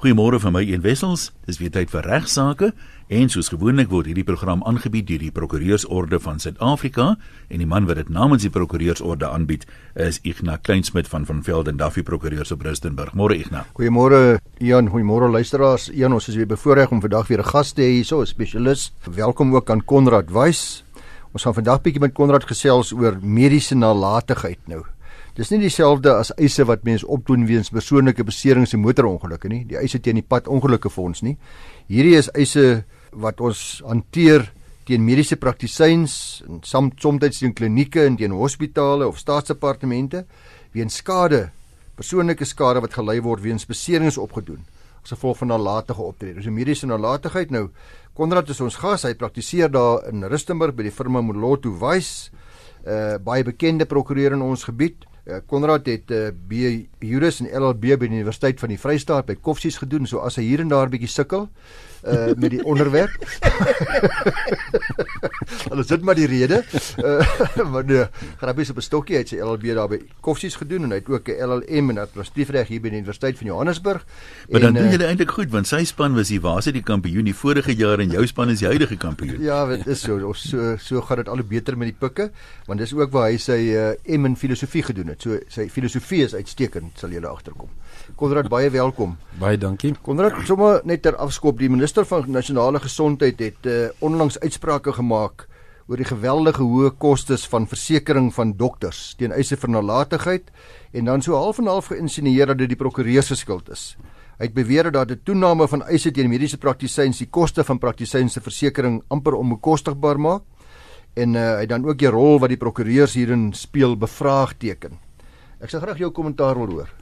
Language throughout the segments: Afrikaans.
Goeiemôre van my een wessels. Dis weer tyd vir regsaake en soos gewoonlik word hierdie program aangebied deur die Prokureursorde van Suid-Afrika en die man wat dit namens die Prokureursorde aanbied is Ignas Kleinsmid van van Velden Duffy Prokureurs op Rustenburg. Môre Ignas. Goeiemôre Ian, goeiemôre luisteraars. Ian, ons is weer bevoorreg om vandag weer 'n gas te hê hierso, 'n spesialis. Welkom ook aan Konrad Wys. Ons gaan vandag bietjie met Konrad gesels oor mediese nalatigheid nou. Dis nie dieselfde as eise wat mense opdoen weens persoonlike beserings en motorongelukke nie. Die eise teen die pad ongelukke fonds nie. Hierdie is eise wat ons hanteer teen mediese praktisyns en soms teen klinieke en teen hospitale of staatsdepartemente weens skade, persoonlike skade wat gelei word weens beserings opgedoen as gevolg van nalatige optrede. Dis 'n mediese nalatigheid nou. Konrad is ons gas. Hy praktiseer daar in Rustenburg by die firma Moloto Wise. Uh baie bekende prokureur in ons gebied. Eh, Konrad het uh, B Juris en LLB by die Universiteit van die Vrystaat by Koffsies gedoen, so as hy hier en daar 'n bietjie sukkel uh met die onderwerp. Hulle sit maar die rede. Uh maar nee, grappies op 'n stokkie het sy LLB daar by Koffsies gedoen en hy het ook 'n LLM en administratiefreg hier by die Universiteit van Johannesburg. Maar en, dan doen julle uh, eintlik goed want sy span was die waarse die kampioen die vorige jaar en jou span is die huidige kampioen. Ja, dit is so. Ons so so gaan dit al hoe beter met die pikke want dis ook waar hy sy uh, M in filosofie gedoen het. So sy filosofie is uitstekend, sal julle agterkom. Konrad baie welkom. Baie dankie. Konrad, sommer net ter afskop, die minister van nasionale gesondheid het uh, onlangs uitsprake gemaak oor die geweldige hoë kostes van versekerings van dokters teen eise vir nalatigheid en dan so half en half geïnsinieer dat dit die prokureur se skuld is. Hy het beweer dat 'n toename van eise teen mediese praktisyns die koste van praktisyns se versekerings amper onbekostigbaar maak en uh, hy dan ook die rol wat die prokureurs hierin speel bevraagteken. Ek sal graag jou kommentaar wil hoor.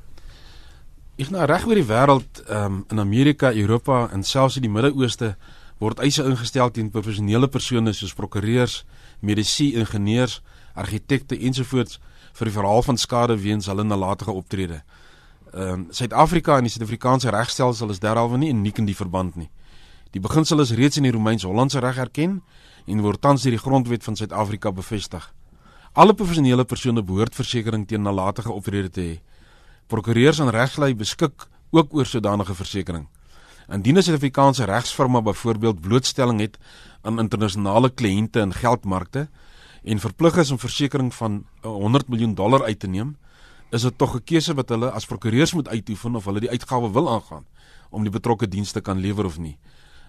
Ek nou reg oor die wêreld, um, in Amerika, Europa en selfs in die Midde-Ooste word eise ingestel teen professionele persone soos prokureurs, mediese ingenieurs, argitekte ensovoorts vir die verhaal van skade weens hulle nalatige optrede. Ehm um, Suid-Afrika en die Suid-Afrikaanse regstelsel is derhalwe nie uniek in die verband nie. Die beginsel is reeds in die Romeins-Hollandse reg erken en word tans deur die grondwet van Suid-Afrika bevestig. Alle professionele persone behoort versekerings teen nalatige optrede te hê prokureurs en regslei beskik ook oor sodanige versekerings. Indien 'n Suid-Afrikaanse regsfirma byvoorbeeld blootstelling het aan internasionale kliënte in geldmarkte en verplig is om versekerings van 100 miljoen dollar uit te neem, is dit tog 'n keuse wat hulle as prokureurs moet uitoefen of hulle die uitgawe wil aangaan om die betrokke dienste kan lewer of nie.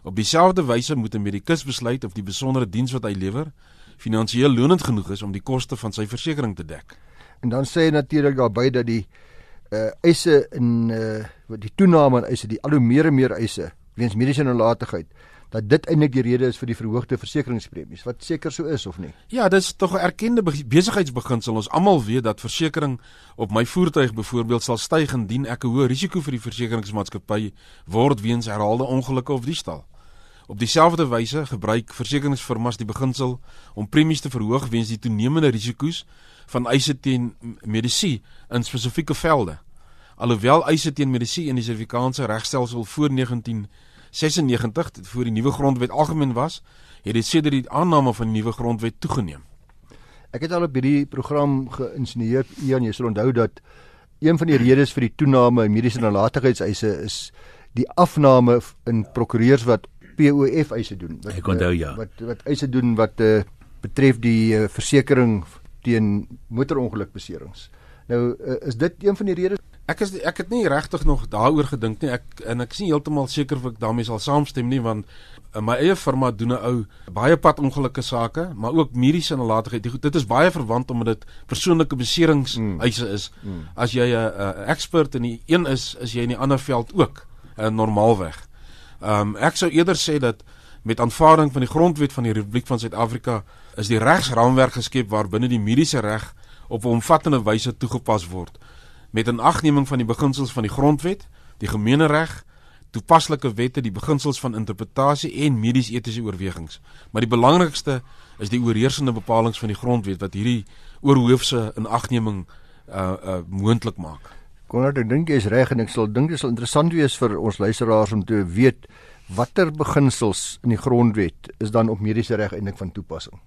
Op dieselfde wyse moet 'n medikus besluit of die besondere diens wat hy lewer finansiëel lonend genoeg is om die koste van sy versekerings te dek. En dan sê natuurlik daarbey dat die uh eise in uh die toename aan eise, die al hoe meer en meer eise weens mediese nalatigheid dat dit eintlik die rede is vir die verhoogde versekeringspremies wat seker so is of nie. Ja, dis tog 'n erkende besigheidsbeginsel. Ons almal weet dat versekerings op my voertuig byvoorbeeld sal styg indien ek 'n hoë risiko vir die versekeringsmaatskappy word weens herhaalde ongelukke of diefstal. Op dieselfde wyse gebruik versekeringsfirmas die beginsel om premies te verhoog weens die toenemende risiko's van eise teen medisy in spesifieke velde. Alhoewel eise teen medisy in die Suid-Afrikaanse regstelsel voor 1996 voor die nuwe grondwet algemeen was, het dit sedert die aanname van die nuwe grondwet toegeneem. Ek het al op hierdie program geïnsinieer, Ian, jy sal onthou dat een van die redes vir die toename in mediese nalatigheidseise is die afname in prokureurs wat POF eise doen. Wat, ek onthou ja. Wat wat eise doen wat uh, betref die uh, versekerings teen motorongelukbeserings. Nou uh, is dit een van die redes Ek is ek het nie regtig nog daaroor gedink nie. Ek en ek is nie heeltemal seker of ek daarmee sal saamstem nie want in my eie firma doen 'n ou baie pad ongelukkige sake, maar ook mediese nalatigheid. Dit is baie verwant omdat dit persoonlike beserings mm. eise is. Mm. As jy 'n ekspert in die een is, is jy in die ander veld ook uh, normaalweg. Ehm um, ek sou eerder sê dat met aanvaarding van die grondwet van die Republiek van Suid-Afrika is die regsraamwerk geskep waarbinne die mediese reg op 'n omvattende wyse toegepas word met 'n agneming van die beginsels van die grondwet, die gemeenereg, toepaslike wette, die beginsels van interpretasie en medies-etiese oorwegings. Maar die belangrikste is die oorheersende bepalinge van die grondwet wat hierdie oorhoofse in agneming uh uh moontlik maak. Konrad, ek dink jy is reg en ek sal dink dit sal interessant wees vir ons luisteraars om te weet watter beginsels in die grondwet is dan op mediese reg eintlik van toepassing?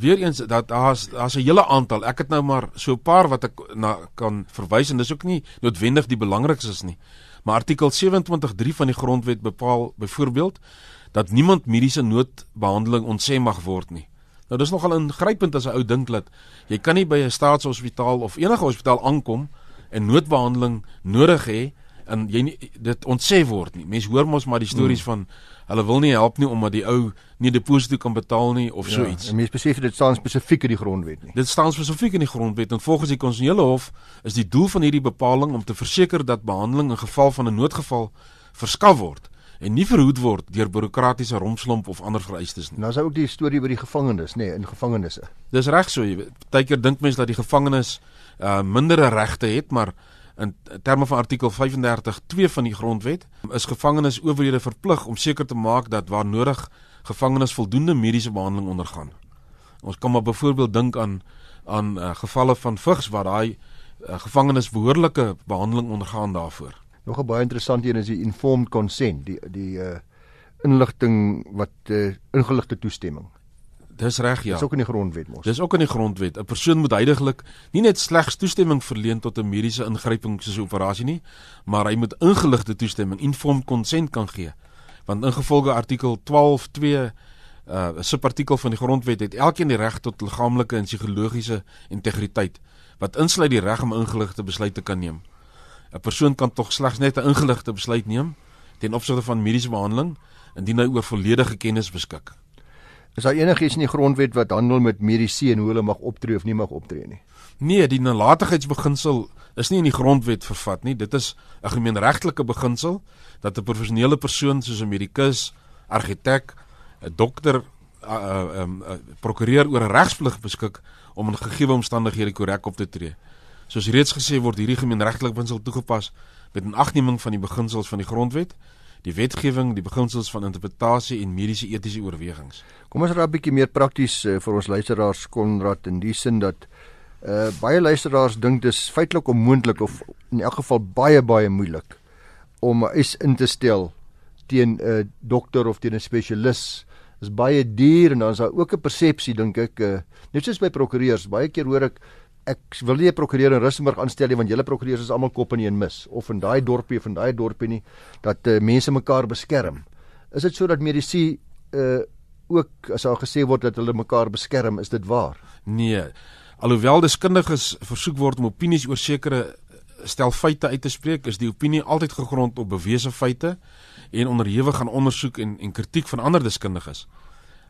Weereens dat daar's daar's 'n hele aantal. Ek het nou maar so 'n paar wat ek na kan verwys en dis ook nie noodwendig die belangrikstes nie. Maar artikel 27.3 van die grondwet bepaal byvoorbeeld dat niemand mediese noodbehandeling ontsem mag word nie. Nou dis nogal ingrypend as 'n ou dink dat jy kan nie by 'n staatshospitaal of enige hospitaal aankom en noodbehandeling nodig hê en jy nie, dit ontsê word nie. Mense hoor mos maar die stories hmm. van hulle wil nie help nie omdat die ou nie deposito kan betaal nie of so iets. Ja, en mense besef dit staan spesifiek in die grondwet nie. Dit staan spesifiek in die grondwet en volgens die konstitusionele hof is die doel van hierdie bepaling om te verseker dat behandeling in geval van 'n noodgeval verskaf word en nie verhoed word deur bureaukratiese rompslomp of ander vereistes nie. Nou is ook die storie oor die gevangenes, nê, nee, in gevangenisse. Dis reg so. Partykeer dink mense dat die gevangenes uh mindere regte het, maar in terme van artikel 35.2 van die grondwet is gevangenes owerhede verplig om seker te maak dat waar nodig gevangenes voldoende mediese behandeling ondergaan. Ons kan maar byvoorbeeld dink aan aan uh, gevalle van vigs waar daai uh, gevangenes behoorlike behandeling ondergaan daarvoor. Nog 'n baie interessante een is die informed consent, die die uh inligting wat uh, ingeligte toestemming. Dis reg ja. Dis ook in die grondwet mos. Dis ook in die grondwet. 'n Persoon moet heidaglik nie net slegs toestemming verleen tot 'n mediese ingryping soos 'n operasie nie, maar hy moet ingeligte toestemming, informed consent kan gee. Want ingevolge artikel 12.2 uh subartikel van die grondwet het elkeen die reg tot liggaamlike en psigologiese integriteit wat insluit die reg om ingeligte besluite te kan neem. 'n persoon kan tog slegs net 'n ingeligte besluit neem ten opsigte van mediese behandeling indien hy oor volledige kennis beskik. Is daar enigiets in die grondwet wat handel met mediese en hoe hulle mag optree of nie mag optree nie? Nee, die nalatigheidsbeginsel is nie in die grondwet vervat nie. Dit is 'n gemeenregtelike beginsel dat 'n professionele persoon soos 'n medikus, argitek, 'n dokter, 'n uh, uh, uh, prokureur oor 'n regsplig beskik om in gegeewe omstandighede korrek op te tree. Soos reeds gesê word hierdie gemeenregtelike beginsel toegepas met 'n agneming van die beginsels van die grondwet, die wetgewing, die beginsels van interpretasie en mediese etiese oorwegings. Kom ons raak 'n bietjie meer prakties uh, vir ons luisteraars Konrad in die sin dat uh baie luisteraars dink dis feitelik onmoontlik of in elk geval baie baie moeilik om 'n eis in te stel teen 'n uh, dokter of teen 'n spesialis is baie duur en dan is daar ook 'n persepsie dink ek uh, net soos by prokureurs baie keer hoor ek ek wil nie 'n prokureur in Rustenburg aanstel nie want julle prokureurs is almal kop in een mis of in daai dorpie of in daai dorpie nie dat uh, mense mekaar beskerm. Is dit so dat medisy uh ook as daar gesê word dat hulle mekaar beskerm, is dit waar? Nee. Alhoewel deskundiges versoek word om opinies oor sekere eh, stel feite uit te spreek, is die opinie altyd gegrond op bewese feite en onderhewig aan ondersoek en en kritiek van ander deskundiges.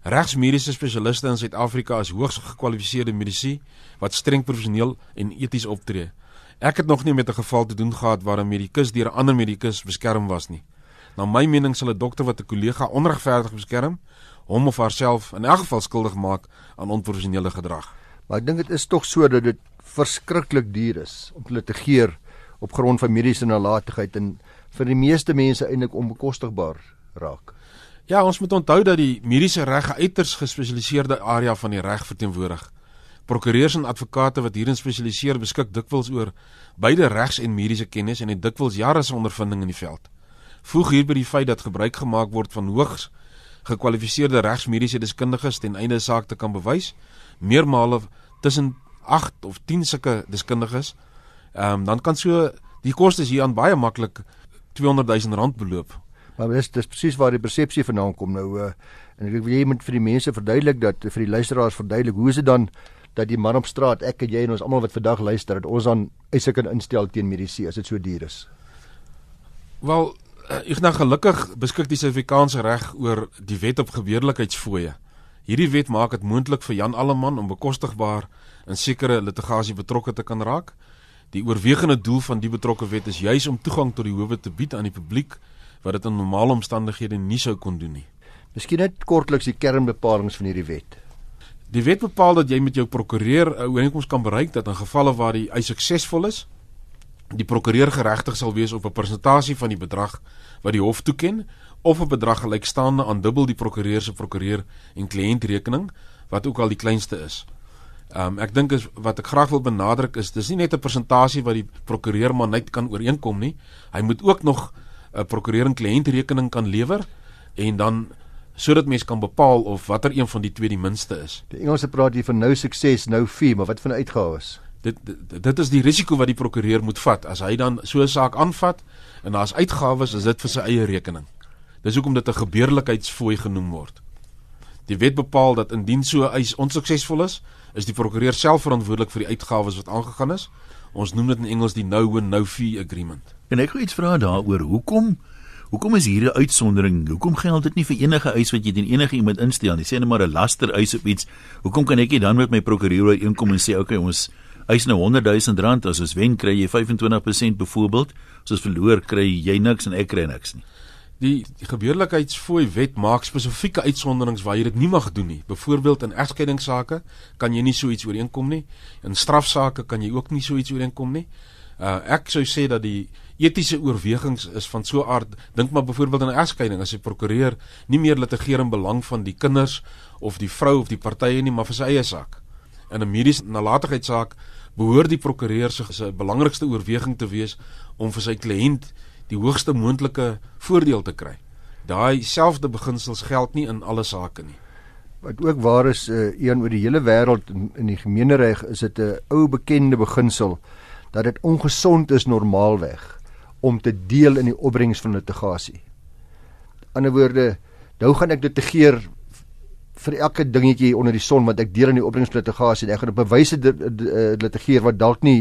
Regsmediese spesialiste in Suid-Afrika is hoogs gekwalifiseerde medisy wat streng professioneel en eties optree. Ek het nog nie met 'n geval te doen gehad waar 'n medikus deur 'n ander medikus beskerm was nie. Na my mening sal 'n dokter wat 'n kollega onregverdig beskerm, hom of haarself in elk geval skuldig maak aan onprofessionele gedrag. Maar ek dink dit is tog so dat dit verskriklik duur is om te litigeer op grond van mediese nalatigheid en vir die meeste mense eintlik onbekostigbaar raak. Ja, ons moet onthou dat die mediese reg 'n uiters gespesialiseerde area van die reg verteenwoordig. Prokureurs en advokate wat hierin spesialiseer, beskik dikwels oor beide regs en mediese kennis en het dikwels jare se ondervinding in die veld. Voeg hierby die feit dat gebruik gemaak word van hoogs gekwalifiseerde regsmediese deskundiges ten einde saak te kan bewys, meermale tussen 8 of 10 sulke deskundiges. Ehm um, dan kan so die kostes hier aan baie maklik 200 000 rand beloop Maar dis dis presies waar die persepsie vandaan kom nou uh, en ek wil jy moet vir die mense verduidelik dat vir die luisteraars verduidelik hoe is dit dan dat die man op straat ek en jy en ons almal wat vandag luister dat ons dan eise kan instel teen mediese as dit so duur is. Wel ek nou gelukkig beskik die Suid-Afrikaanse reg oor die wet op geweerlikheidsfooie. Hierdie wet maak dit moontlik vir Jan Alleman om bekostigbaar in sekere litigasie betrokke te kan raak. Die oorwegende doel van die betrokke wet is juis om toegang tot die howe te bied aan die publiek wat dit in normale omstandighede nie sou kon doen nie. Miskien net kortliks die kernbepalinge van hierdie wet. Die wet bepaal dat jy met jou prokureur 'n ooreenkoms kan bereik dat in gevalle waar die eis suksesvol is, die prokureur geregtig sal wees op 'n persentasie van die bedrag wat die hof toeken of 'n bedrag gelykstaande aan dubbel die prokureur se prokureur en kliëntrekening wat ook al die kleinste is. Um ek dink is wat ek graag wil benadruk is dis nie net 'n persentasie wat die prokureur maar net kan ooreenkom nie. Hy moet ook nog 'n prokureur en kliëntrekening kan lewer en dan sodat mens kan bepaal of watter een van die twee die minste is. Die Engelse praat hier van nou sukses, nou fee, maar wat van uitgawes? dit, dit dit is die risiko wat die prokureur moet vat as hy dan so 'n saak aanvat en daar's uitgawes is dit vir sy eie rekening. Dis hoekom dit 'n gebeurlikheidsfooi genoem word. Die wet bepaal dat indien so 'n eis onsuksesvol is, is die prokureur self verantwoordelik vir die uitgawes wat aangegaan is. Ons noem dit in Engels die no win no fee agreement. En ek wil iets vra daaroor. Hoekom hoekom is hier 'n uitsondering? Hoekom geld dit nie vir enige eis wat jy teen enige iemand instel nie? Sê net maar 'n laster eis op iets. Hoekom kan ek nie dan met my prokureur ooreenkom en sê, "Oké, okay, ons eis nou 100 000 rand as ons wen kry jy 25% byvoorbeeld, as ons verloor kry jy niks en ek kry niks nie." Die, die gebeurlikheidsfooi wet maak spesifieke uitsonderings waar jy dit nie mag doen nie. Byvoorbeeld in egskeidingsake kan jy nie so iets ooreenkom nie. In strafsaake kan jy ook nie so iets ooreenkom nie. Uh ek sou sê dat die etiese oorwegings is van so 'n aard. Dink maar byvoorbeeld in 'n egskeiding as 'n prokureur nie meer litigeer in belang van die kinders of die vrou of die partye nie, maar vir sy eie saak. In 'n mediese nalatigheidsaak behoort die prokureur se se belangrikste oorweging te wees om vir sy kliënt die hoogste moontlike voordeel te kry. Daai selfde beginsels geld nie in alle sake nie. Wat ook waar is uh, een oor die hele wêreld in die gemeenereg is dit 'n ou bekende beginsel dat dit ongesond is normaalweg om te deel in die opbrengs van litigasie. Ander woorde, nou gaan ek litigeer vir elke dingetjie onder die son wat ek deel in die opbrengs van litigasie en ek gaan op bewyse litigeer wat dalk nie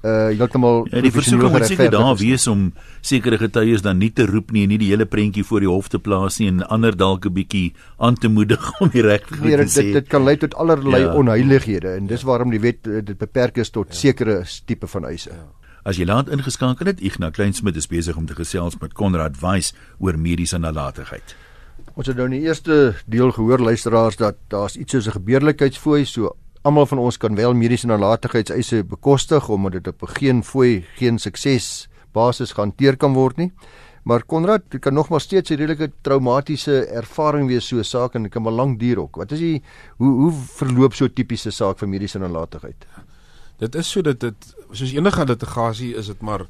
uh heeltemal ja, die versoeking moet seker daar wees om sekere getuies dan nie te roep nie en nie die hele prentjie voor die hof te plaas nie en ander dalk 'n bietjie aan te moedig om die reg te nee, sê. Dit dit kan lei tot allerlei ja. onheilighede en dis waarom die wet dit beperk is tot ja. sekere tipe van eise. Ja. As jy laat ingeskakel het, Ignas Kleinsmid is besig om te gesels met Konrad Weiss oor mediese nalatigheid. Ons het nou in die eerste deel gehoor luisteraars dat daar's iets soos 'n gebeurlikheidsfooi, so almal van ons kan wel mediese nalatigheidseise bekostig omdat dit op 'n geen fooi, geen sukses basis gehanteer kan word nie. Maar Konrad, dit kan nogmaals steeds 'n redelike traumatiese ervaring wees so 'n saak en dit kan maar lank duur ook. Wat is die hoe hoe verloop so 'n tipiese saak vir mediese nalatigheid? Dit is so dat dit soos enige litigasie is dit maar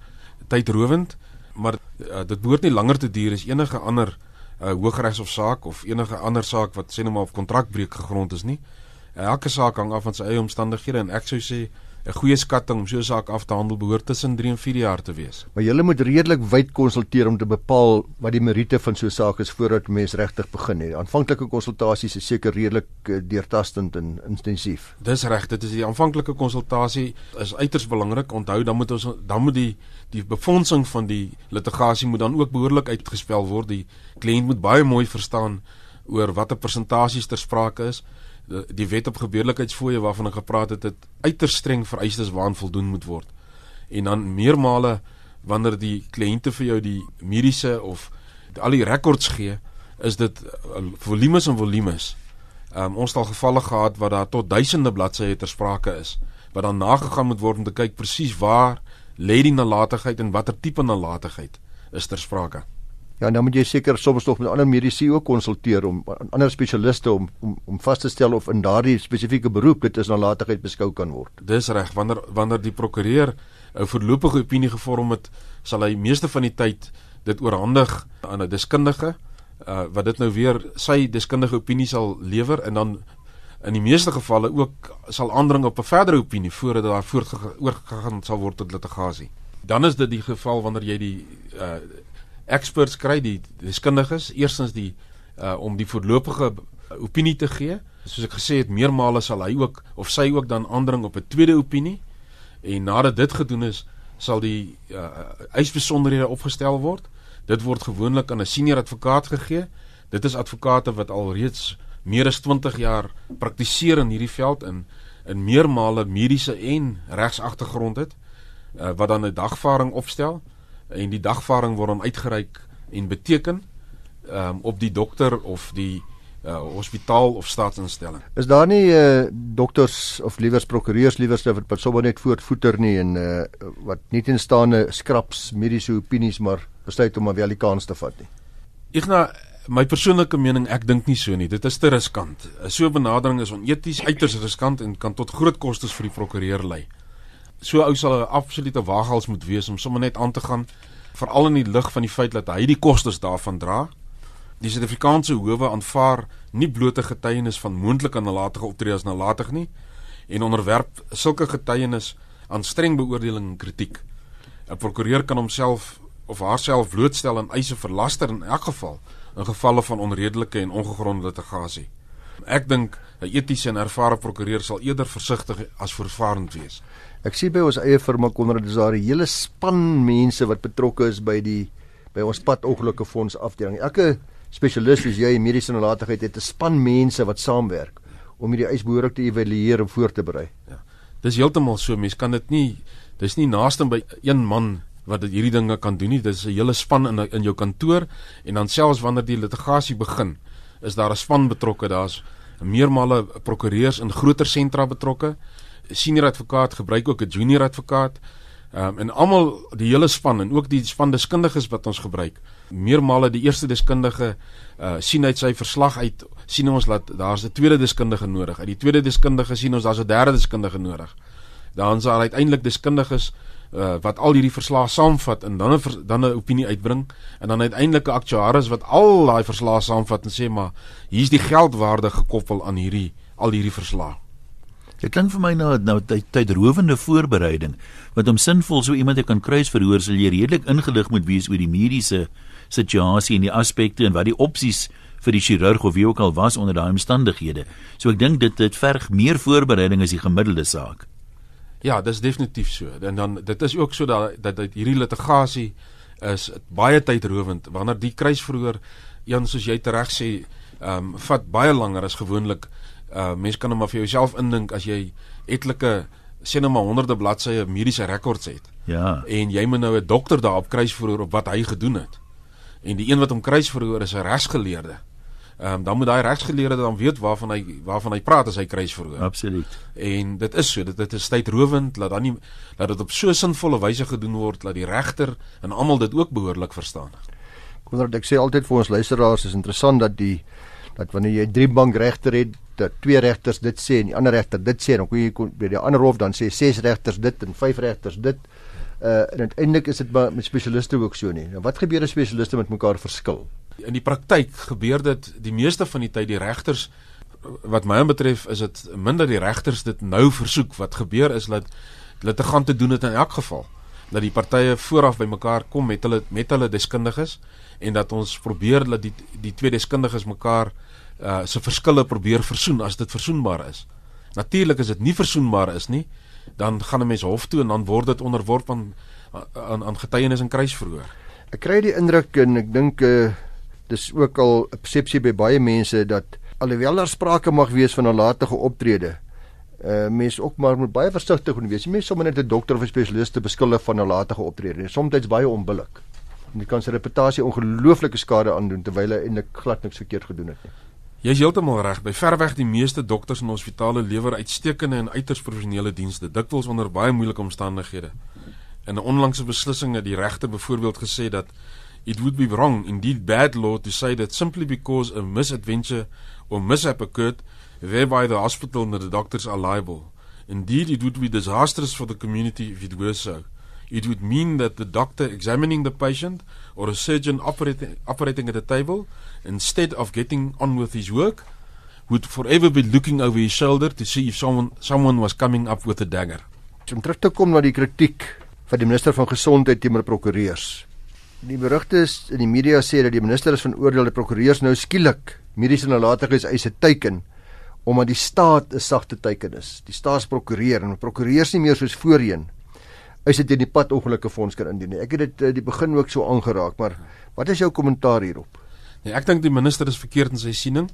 tydrowend, maar uh, dit behoort nie langer te duur as enige ander uh, hooggeregshofsaak of enige ander saak wat sê nou maar op kontrakbreuk gegrond is nie. Elke saak hang af van sy eie omstandighede en ek sou sê 'n goeie skatting om so 'n saak af te handel behoort tussen 3 en 4 jaar te wees. Maar jy moet redelik wyd konsulteer om te bepaal wat die meriete van so 'n saak is voordat mens regtig begin nie. Aanvanklike konsultasies is seker redelik uh, deurtastend en intensief. Dis reg, dit is die aanvanklike konsultasie is uiters belangrik. Onthou dan moet ons dan moet die die befondsing van die litigasie moet dan ook behoorlik uitgespel word. Die kliënt moet baie mooi verstaan oor watter persentasies ter sprake is die wet op gebeurlikheidsfooie waarvan ek gepraat het, het uiters streng vereistes waaraan voldoen moet word. En dan meermale wanneer die kliënte vir jou die mediese of die, al die rekords gee, is dit uh, volumes en volumes. Um, ons het al gevalle gehad waar daar tot duisende bladsye ter sprake is wat dan nagegaan moet word om te kyk presies waar lê die nalatigheid en watter tipe nalatigheid is ter sprake. Ja, dan moet jy seker soms nog met ander medisy ook konsulteer om ander spesialiste om om om vas te stel of in daardie spesifieke beroep dit is nalatigheid beskou kan word. Dis reg, wanneer wanneer die prokureur 'n voorlopige opinie gevorm het, sal hy meeste van die tyd dit oorhandig aan 'n deskundige uh, wat dit nou weer sy deskundige opinie sal lewer en dan in die meeste gevalle ook sal aandring op 'n verdere opinie voordat daar voortgegaan sal word tot litigasie. Dan is dit die geval wanneer jy die uh, experts kry die deskundiges eerstens die uh, om die voorlopige opinie te gee. Soos ek gesê het meermale sal hy ook of sy ook dan aandring op 'n tweede opinie. En nadat dit gedoen is sal die uh, eisbesonderhede opgestel word. Dit word gewoonlik aan 'n senior advokaat gegee. Dit is advokate wat al reeds meer as 20 jaar praktiseer in hierdie veld in in meermale mediese en regsagtergrond het uh, wat dan 'n dagvaarding opstel en die dagvaarding word dan uitgereik en beteken um, op die dokter of die uh, hospitaal of staatsinstelling. Is daar nie uh, dokters of liewers prokureurs liewers wat sommer net voortvoeter nie en uh, wat nie tenstaande skraps mediese opinies maar besluit om maar wel die kans te vat nie. Igna My persoonlike mening, ek dink nie so nie. Dit is te riskant. So 'n benadering is oneties, uiters riskant en kan tot groot kostes vir die prokureur lei so ou sal 'n absolute waaghals moet wees om sommer net aan te gaan veral in die lig van die feit dat hy die kostes daarvan dra. Die Suid-Afrikaanse howe aanvaar nie blote getuienis van moontlike nalatige optredes nalatig nie en onderwerp sulke getuienis aan streng beoordeling en kritiek. 'n Prokureur kan homself of haarself blootstel aan eise vir laster in elk geval in gevalle van onredelike en ongegronde litigasie. Ek dink 'n etiese en ervare prokureur sal eerder versigtig as voorvarend wees. Ek sien by ons eie firma Konrad is daar 'n hele span mense wat betrokke is by die by ons padongelukke fonds afdeling. Elke spesialis soos jy in mediese nalatigheid het 'n span mense wat saamwerk om hierdie eis behoorlik te evalueer en voor te berei. Ja. Dis heeltemal so, mens kan dit nie dis nie naaste by een man wat dit hierdie dinge kan doen nie. Dis 'n hele span in in jou kantoor en dan selfs wanneer die litigasie begin, is daar 'n span betrokke. Daar's meermale prokureurs in groter sentra betrokke. Senior advokaat gebruik ook 'n junior advokaat. Ehm um, en almal die hele span en ook die span deskundiges wat ons gebruik. Meermale die eerste deskundige uh sien uit sy verslag uit sien ons dat daar's 'n tweede deskundige nodig. Uit die tweede deskundige sien ons daar's 'n derde deskundige nodig. Dan daar uiteindelik deskundiges uh, wat al hierdie verslae saamvat en dan 'n dan 'n opinie uitbring en dan uiteindelik 'n aktuaris wat al daai verslae saamvat en sê maar hier's die geldwaarde gekoppel aan hierdie al hierdie verslae. Dit klink vir my nou nou tyd tydrowende voorbereiding wat om sinvol so iemand te kan kruisverhoor sal jy redelik ingelig moet wees oor die mediese situasie en die aspekte en wat die opsies vir die chirurg of wie ook al was onder daai omstandighede. So ek dink dit dit verg meer voorbereiding as die gemiddelde saak. Ja, dis definitief so. En dan dit is ook so dat dat, dat hierdie litigasie is baie tydrowend wanneer die kruisverhoor een soos jy tereg sê, ehm um, vat baie langer as gewoonlik. Uh mense kan hom maar vir jouself indink as jy etlike sien nou maar honderde bladsye mediese rekords het. Ja. En jy moet nou 'n dokter daarop kruisverhoor op wat hy gedoen het. En die een wat hom kruisverhoor is 'n regsgeleerde. Ehm um, dan moet daai regsgeleerde dan weet waarvan hy waarvan hy praat as hy kruis verhoor. Absoluut. En dit is so, dit dit is tydrowend dat dan nie dat dit op so sinvolle wyse gedoen word dat die regter en almal dit ook behoorlik verstaan. Konrad, ek sê altyd vir ons luisteraars is interessant dat die dat wanneer jy drie bankregter het, dat twee regters dit sê en die ander regter dit sê, dan kom jy by die ander hof dan sê ses regters dit en vyf regters dit. Uh en uiteindelik is dit met spesialiste ook so nie. Nou wat gebeur as spesialiste met mekaar verskil? in die praktyk gebeur dit die meeste van die tyd die regters wat my betref is dit minder die regters dit nou versoek wat gebeur is dat litigante doen dit in elk geval dat die partye vooraf bymekaar kom met hulle met hulle deskundiges en dat ons probeer dat die die twee deskundiges mekaar uh se verskille probeer versoen as dit versoenbaar is. Natuurlik as dit nie versoenbaar is nie, dan gaan 'n mens hof toe en dan word dit onderworp aan aan aan getuienis en kruisverhoor. Ek kry die indruk en ek dink uh dis ook al 'n persepsie by baie mense dat alhoewel daar sprake mag wees van 'n nalatige optrede, uh mense ook maar moet baie versigtig moet wees. Mense sommer net 'n dokter of 'n spesialis te beskuldig van 'n nalatige optrede. Soms baie onbillik. En dit kan sy reputasie ongelooflike skade aandoen terwyl hy eintlik glad niks verkeerd gedoen het nie. Jy is heeltemal reg. By verweg die meeste dokters in hospitale lewer uitstekende en uiters professionele dienste, dikwels onder baie moeilike omstandighede. In 'n onlangse beslissing het die regter byvoorbeeld gesê dat it would be wrong, indeed bad law, to say that simply because a misadventure or mishap occurred, thereby the hospital and the doctors are liable. Indeed, it would be disastrous for the community if it were so. It would mean that the doctor examining the patient or a surgeon operating, operating at a table, instead of getting on with his work, would forever be looking over his shoulder to see if someone, someone was coming up with a dagger. Om terug te kom na die kritiek van die minister van gesondheid teenoor prokureurs. Die berigte in die media sê dat die minister is van oordeel dat prokureurs nou skielik mediese nalatigheid eise teiken omdat die staat 'n sagte teiken is. Die staatsprokureur en prokureurs nie meer soos voorheen eise teen die pad ongelukke fonds kan indien. Ek het dit uh, die begin ook so aangeraak, maar wat is jou kommentaar hierop? Nee, ek dink die minister is verkeerd in sy siening.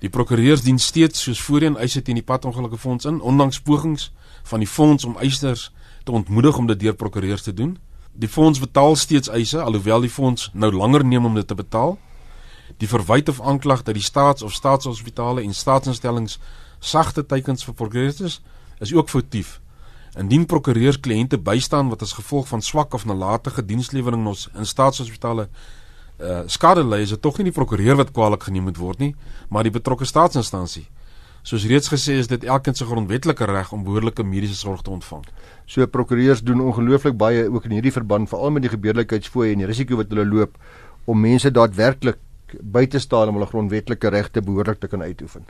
Die prokureurs dien steeds soos voorheen eise teen die pad ongelukke fonds in, ondanks pogings van die fonds om eisers te ontmoedig om dit deur prokureurs te doen. Die fonds betaal steeds eise alhoewel die fonds nou langer neem om dit te betaal. Die verwyte of aanklag dat die staats- of staatshospitale en staatsinstellings sagte teikens vir prokureurs is ook foutief. Indien prokureurs kliënte bystaan wat as gevolg van swak of nalatige dienslewering in staatshospitale uh, skade ly, is dit tog nie die prokureur wat kwaliek geneem moet word nie, maar die betrokke staatsinstansie. Soos reeds gesê is dit elkeen se grondwetlike reg om behoorlike mediese sorg te ontvang. So prokureurs doen ongelooflik baie ook in hierdie verband veral met die gebeurlikheidsfooie en die risiko wat hulle loop om mense daadwerklik by te staan om hulle grondwetlike regte behoorlik te kan uitoefen.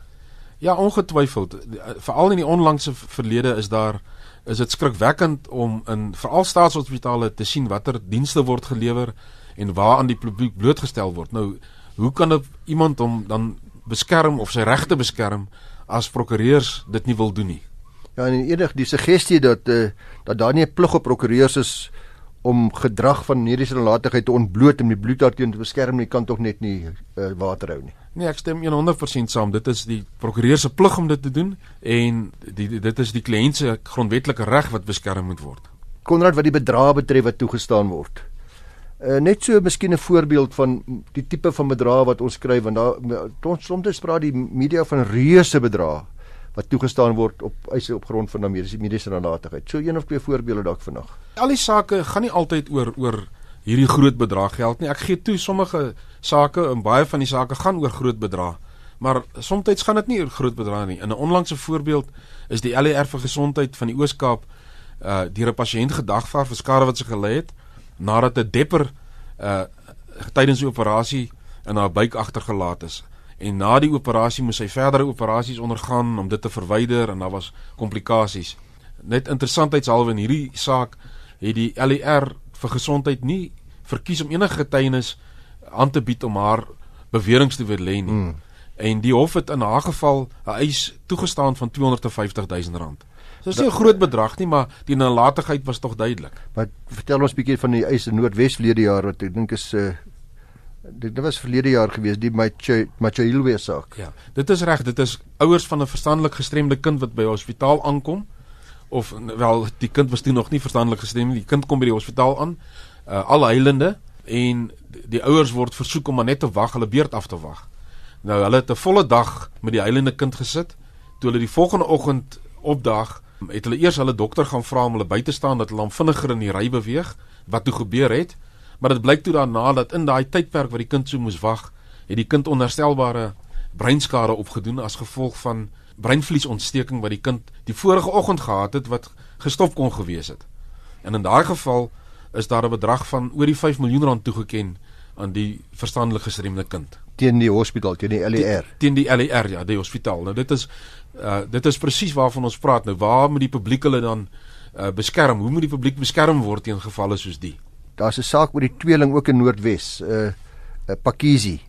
Ja, ongetwyfeld. Veral in die onlangse verlede is daar is dit skrikwekkend om in veral staatshospitale te sien watter dienste word gelewer en waaraan die publiek blootgestel word. Nou, hoe kan dit iemand om dan beskerm of sy regte beskerm as prokureurs dit nie wil doen nie? Ja, en enig die suggestie dat uh, dat daar nie 'n plig op prokureurs is om gedrag van mediese nalatigheid te ontbloot om die bloed daarteen te beskerm nie, kan tog net nie uh, water hou nie. Nee, ek stem 100% saam. Dit is die prokureur se plig om dit te doen en die, dit is die kliënt se grondwetlike reg wat beskerm moet word. Konrad wat die bedrag betref wat toegestaan word. Uh, net so miskien 'n voorbeeld van die tipe van bedrag wat ons kry want daar soms praat die media van reuse bedrag wat toegestaan word op eise op grond van mediese mediese nalatigheid. So een of twee voorbeelde dalk vanaand. Al die sake gaan nie altyd oor oor hierdie groot bedrag geld nie. Ek gee toe sommige sake en baie van die sake gaan oor groot bedrag. Maar soms gaan dit nie oor groot bedrag nie. In 'n onlangse voorbeeld is die LER vir gesondheid van die Oos-Kaap uh deur 'n pasiënt gedagvaar vir skade wat sy gelei het nadat 'n depper uh tydens die operasie in haar buik agtergelaat is en na die operasie moes hy verdere operasies ondergaan om dit te verwyder en daar was komplikasies. Net interessantheidshalwe in hierdie saak het die LER vir gesondheid nie verkies om enige getuienis aan te bied om haar beweringe te weerlê nie. Mm. En die hof het in haar geval 'n eis toegestaan van 250 000 rand. Dit is nie 'n groot bedrag nie, maar die nalatigheid was tog duidelik. Maar vertel ons 'n bietjie van die eis in Noordwes verlede jaar wat ek dink is 'n uh, dit was verlede jaar gewees die Machilwe saak. Ja. Dit is reg, dit is ouers van 'n verstandelik gestremde kind wat by die hospitaal aankom of wel die kind was toe nog nie verstandelik gestremd nie. Die kind kom by die hospitaal aan, uh, al heilende en die, die ouers word versoek om maar net te wag, hulle beurt af te wag. Nou hulle het 'n volle dag met die heilende kind gesit. Toe hulle die volgende oggend opdag, het hulle eers hulle dokter gaan vra om hulle by te staan dat hulle hom vinniger in die ry beweeg. Wat toe gebeur het? Maar dit blyk toe daarna dat in daai tydperk wat die kind so moes wag, het die kind onherstelbare breinskade opgedoen as gevolg van breinvliesontsteking wat die kind die vorige oggend gehad het wat gestop kon gewees het. En in daai geval is daar 'n bedrag van oor die 5 miljoen rand toegeken aan die verstandelik gestremde kind teen die hospitaal teen die LER teen die LER ja die hospitaal nou dit is uh, dit is presies waarvan ons praat nou waar moet die publiek hulle dan uh, beskerm hoe moet die publiek beskerm word teen gevalle soos die daar's 'n saak oor die tweeling ook in Noordwes, 'n uh, uh, Pakizi.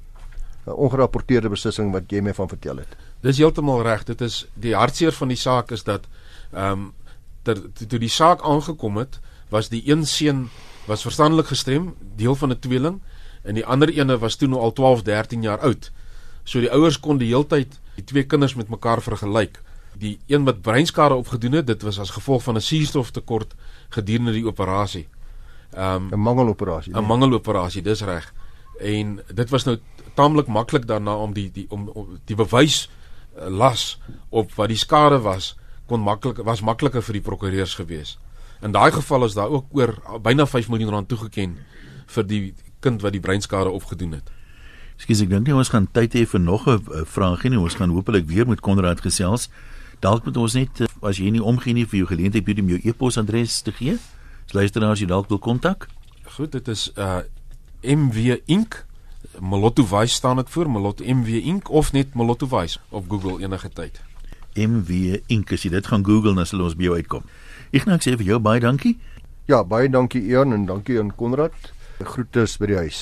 'n ongerapporteerde beslissing wat jy my van vertel het. Dis heeltemal reg. Dit is die hartseer van die saak is dat ehm um, ter toe die saak aangekom het, was die een seun was verstandelik gestrem, deel van 'n tweeling, en die ander ene was toe nou al 12, 13 jaar oud. So die ouers kon die heeltyd die twee kinders met mekaar vergelyk. Die een wat breinskade opgedoen het, dit was as gevolg van 'n suurstoftekort gedurende die operasie. Ehm um, 'n mangeloperasie. 'n nee. Mangeloperasie, dis reg. En dit was nou taamlik maklik daarna om die die om, om die bewys uh, las op wat die skade was kon maklik was makliker vir die prokureurs gewees. In daai geval is daar ook oor byna 5 miljoen rand toegeken vir die kind wat die breinskade opgedoen het. Skus ek dink nie ons gaan tyd hê vir nog 'n vraag nie. Ons gaan hopelik weer met Konrad gesels. Dalk moet ons net as jy nie omgee nie vir jou geleentheid om jou e-posadres te gee luisteraars jy dalk wil kontak? Goed, dit is uh MW Inc. Molotto Vice staan dit voor, Molotto MW Inc of net Molotto Vice op Google enige tyd. MW Inc as jy dit gaan Google dan sal ons by jou uitkom. Ek nou sê vir jou baie dankie. Ja, baie dankie Ian en dankie aan Konrad. Groete by die huis.